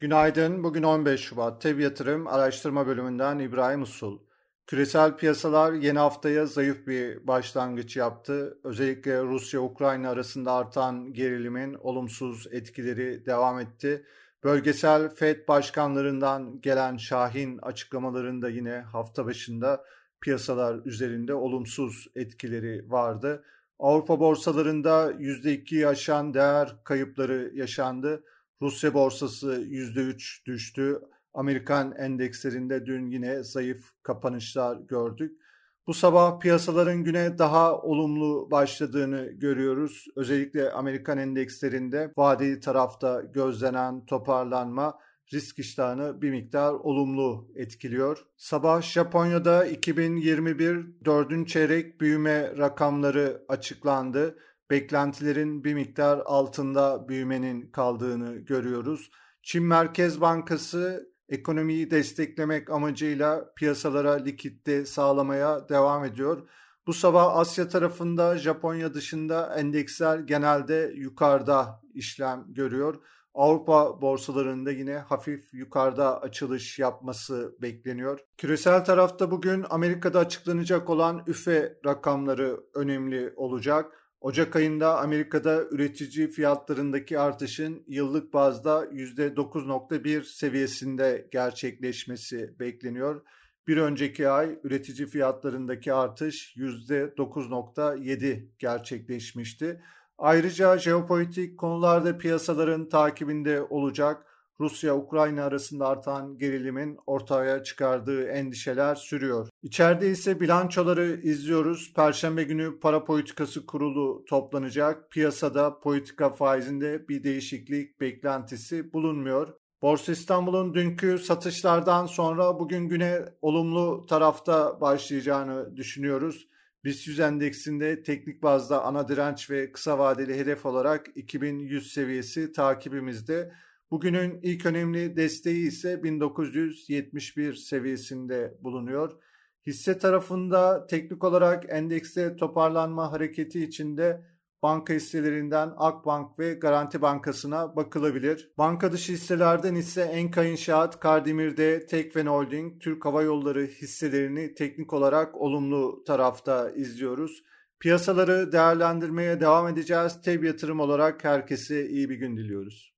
Günaydın. Bugün 15 Şubat. TEB Yatırım Araştırma Bölümünden İbrahim Usul. Küresel piyasalar yeni haftaya zayıf bir başlangıç yaptı. Özellikle Rusya-Ukrayna arasında artan gerilimin olumsuz etkileri devam etti. Bölgesel FED başkanlarından gelen şahin açıklamalarında yine hafta başında piyasalar üzerinde olumsuz etkileri vardı. Avrupa borsalarında %2'yi aşan değer kayıpları yaşandı. Rusya borsası %3 düştü. Amerikan endekslerinde dün yine zayıf kapanışlar gördük. Bu sabah piyasaların güne daha olumlu başladığını görüyoruz. Özellikle Amerikan endekslerinde vadeli tarafta gözlenen toparlanma risk iştahını bir miktar olumlu etkiliyor. Sabah Japonya'da 2021 dördüncü çeyrek büyüme rakamları açıklandı. Beklentilerin bir miktar altında büyümenin kaldığını görüyoruz. Çin Merkez Bankası ekonomiyi desteklemek amacıyla piyasalara likitte sağlamaya devam ediyor. Bu sabah Asya tarafında Japonya dışında endeksler genelde yukarıda işlem görüyor. Avrupa borsalarında yine hafif yukarıda açılış yapması bekleniyor. Küresel tarafta bugün Amerika'da açıklanacak olan üfe rakamları önemli olacak. Ocak ayında Amerika'da üretici fiyatlarındaki artışın yıllık bazda %9.1 seviyesinde gerçekleşmesi bekleniyor. Bir önceki ay üretici fiyatlarındaki artış %9.7 gerçekleşmişti. Ayrıca jeopolitik konularda piyasaların takibinde olacak. Rusya-Ukrayna arasında artan gerilimin ortaya çıkardığı endişeler sürüyor. İçeride ise bilançoları izliyoruz. Perşembe günü para politikası kurulu toplanacak. Piyasada politika faizinde bir değişiklik beklentisi bulunmuyor. Borsa İstanbul'un dünkü satışlardan sonra bugün güne olumlu tarafta başlayacağını düşünüyoruz. BIST 100 endeksinde teknik bazda ana direnç ve kısa vadeli hedef olarak 2100 seviyesi takibimizde. Bugünün ilk önemli desteği ise 1971 seviyesinde bulunuyor. Hisse tarafında teknik olarak endekste toparlanma hareketi içinde banka hisselerinden Akbank ve Garanti Bankası'na bakılabilir. Banka dışı hisselerden ise Enka İnşaat, Kardemir'de Tekven Holding, Türk Hava Yolları hisselerini teknik olarak olumlu tarafta izliyoruz. Piyasaları değerlendirmeye devam edeceğiz. Teb yatırım olarak herkese iyi bir gün diliyoruz.